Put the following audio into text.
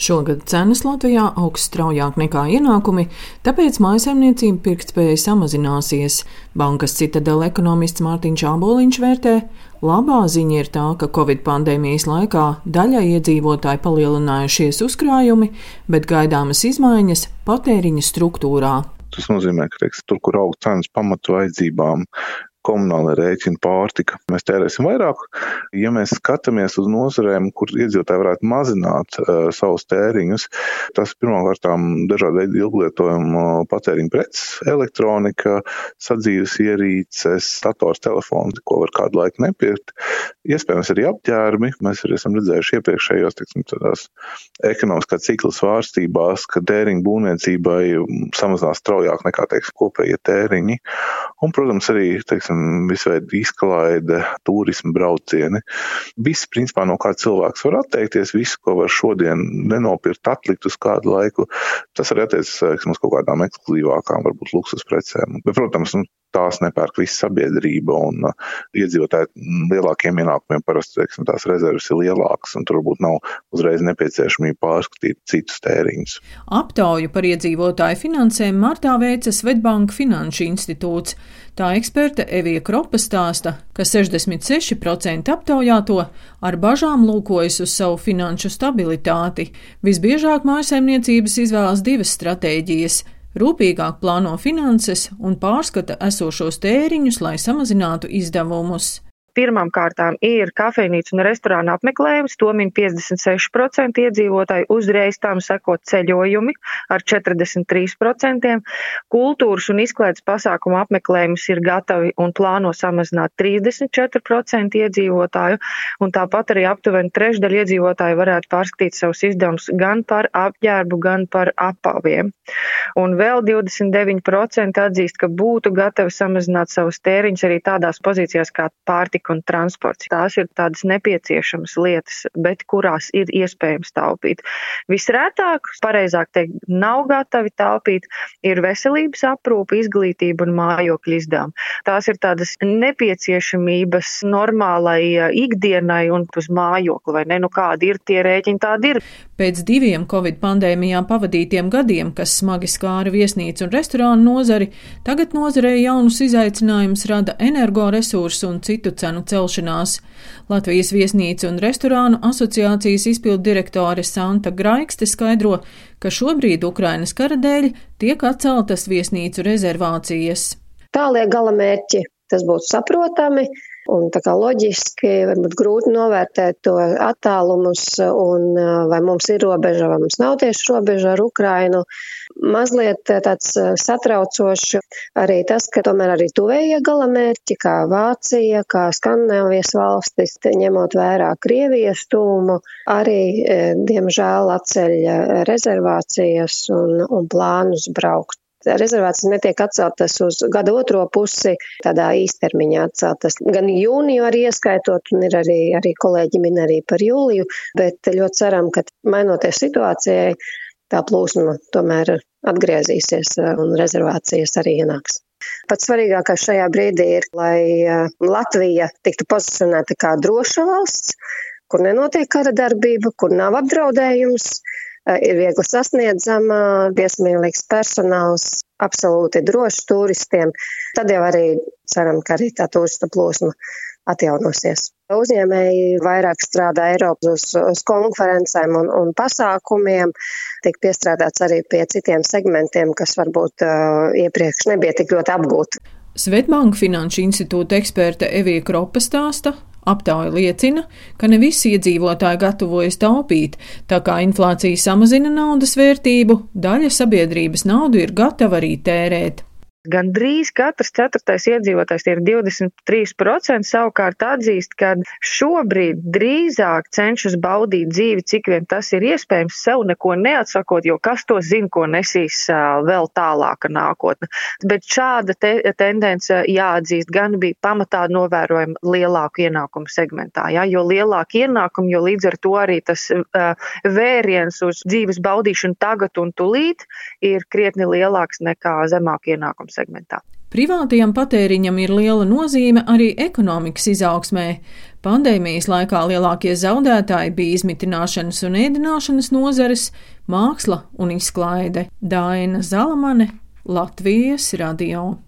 Šogad cenas Latvijā augs straujāk nekā ienākumi, tāpēc mājasemniecība pirktspēja samazināsies. Bankas citadela ekonomists Mārtiņš Āboliņš vērtē, labā ziņa ir tā, ka Covid pandēmijas laikā daļai iedzīvotāji palielinājušies uzkrājumi, bet gaidāmas izmaiņas patēriņa struktūrā. Tas nozīmē, ka teiks, tur, kur aug cenas pamatu vajadzībām, komunāla rēķina, pārtika. Mēs tērēsim vairāk. Ja mēs skatāmies uz nozarēm, kur iedzīvotāji varētu mazināt uh, savus tēriņus, tas pirmkārt dažādi veidi ilglietojuma patēriņa preces, elektronika, sadzīves ierīces, dators, telefons, ko var kādu laiku nepirkt. Iespējams, arī apģērbi. Mēs arī esam redzējuši iepriekšējos teiksim, ekonomiskā cikla svārstībās, ka tēriņa būvniecībai samazinās straujāk nekā teiksim, kopējie tēriņi. Un, protams, arī teiksim, teiksim, visveida izklaide, turisma braucieni. Viss, principā, no kā cilvēks var atteikties, visu, ko var šodien nenopirkt, atlikt uz kādu laiku, tas arī attiecas uz kaut kādām ekskluzīvākām, varbūt luksus precēm. Bet, protams, nu, tās nepērk visa sabiedrība un uh, iedzīvotāji lielākiem ienākumiem parasti teiksim, tās rezerves ir lielākas un tur varbūt nav uzreiz nepieciešamība pārskatīt citus tēriņus. Aptauju par iedzīvotāju finansēm martā veica Svetbanka Finanšu institūts. Tā eksperte Evija Kropa stāsta, ka 66% aptaujāto ar bažām lūkojas uz savu finanšu stabilitāti. Visbiežāk mājsaimniecības izvēlas divas stratēģijas rūpīgāk plāno finanses un pārskata esošos tēriņus, lai samazinātu izdevumus. Pirmām kārtām ir kafejnīca un restorāna apmeklējums, to min 56% iedzīvotāji, uzreiz tam sekot ceļojumi ar 43%, kultūras un izklaides pasākumu apmeklējums ir gatavi un plāno samazināt 34% iedzīvotāju, un tāpat arī aptuveni trešdaļa iedzīvotāju varētu pārskatīt savus izdevumus gan par apģērbu, gan par apaviem. Un vēl 29% atzīst, ka būtu gatavi samazināt savus tēriņus arī tādās pozīcijās kā pārtika pārtika un transports. Tās ir tādas nepieciešamas lietas, bet kurās ir iespējams taupīt. Visrētāk, pareizāk teikt, nav gatavi taupīt, ir veselības aprūpe, izglītība un mājokļu izdevumi. Tās ir tādas nepieciešamības normālai ikdienai un uz mājokli, vai ne? Nu kādi ir tie rēķini, tādi ir. Pēc diviem Covid pandēmijā pavadītiem gadiem, kas smagi skāra viesnīcu un restorānu nozari, tagad nozarē jaunus izaicinājumus rada energoresursu un citu cenu celšanās. Latvijas viesnīcu un restorānu asociācijas izpildu direktore Santa Graikste skaidro, ka šobrīd Ukrainas kara dēļ tiek atceltas viesnīcu rezervācijas. Tālie galamērķi tas būtu saprotami, Un kā loģiski, varbūt grūti novērtēt to attālumus un vai mums ir robeža, vai mums nav tieši robeža ar Ukrainu. Mazliet tāds satraucoši arī tas, ka tomēr arī tuvējie galamērķi, kā Vācija, kā Skandināvijas valstis, ņemot vērā Krievijas tūmu, arī, diemžēl, atceļ rezervācijas un, un plānus braukt rezervācijas netiek atceltas uz gada otro pusi, tādā īstermiņā atceltas. Gan jūniju arī ieskaitot, un ir arī, arī kolēģi min arī par jūliju, bet ļoti ceram, ka mainoties situācijai, tā plūsma tomēr atgriezīsies un rezervācijas arī ienāks. Pats svarīgākais šajā brīdī ir, lai eh, Latvija tiktu pozicionēta kā droša valsts, kur nenotiek kara darbība, kur nav apdraudējums, ir viegli sasniedzama, viesmīlīgs personāls, absolūti drošs turistiem. Tad jau arī ceram, ka arī tā turista plūsma atjaunosies. Uzņēmēji vairāk strādā Eiropas uz, uz konferencēm un, un pasākumiem, tiek piestrādāts arī pie citiem segmentiem, kas varbūt uh, iepriekš nebija tik ļoti apgūti. Svetbanka Finanšu institūta eksperte Evija Kropa stāsta, Aptauja liecina, ka ne visi iedzīvotāji gatavojas taupīt, tā kā inflācija samazina naudas vērtību, daļa sabiedrības naudu ir gatava arī tērēt. Gan drīz katrs ceturtais iedzīvotājs, tie ir 23%, savukārt atzīst, ka šobrīd drīzāk cenšas baudīt dzīvi, cik vien tas ir iespējams, sev neko neatsakot, jo kas to zina, ko nesīs vēl tālāka nākotne. Bet šāda te, tendence jāatzīst gan bija pamatā novērojama lielāku ienākumu segmentā, ja? jo lielāka ienākuma, jo līdz ar to arī tas vēriens uz dzīves baudīšanu tagad un tulīt ir krietni lielāks nekā zemāk ienākumu segmentā. Privātajam patēriņam ir liela nozīme arī ekonomikas izaugsmē. Pandēmijas laikā lielākie zaudētāji bija izmitināšanas un ēdināšanas nozares, māksla un izklaide. Daina Zalamane, Latvijas radio.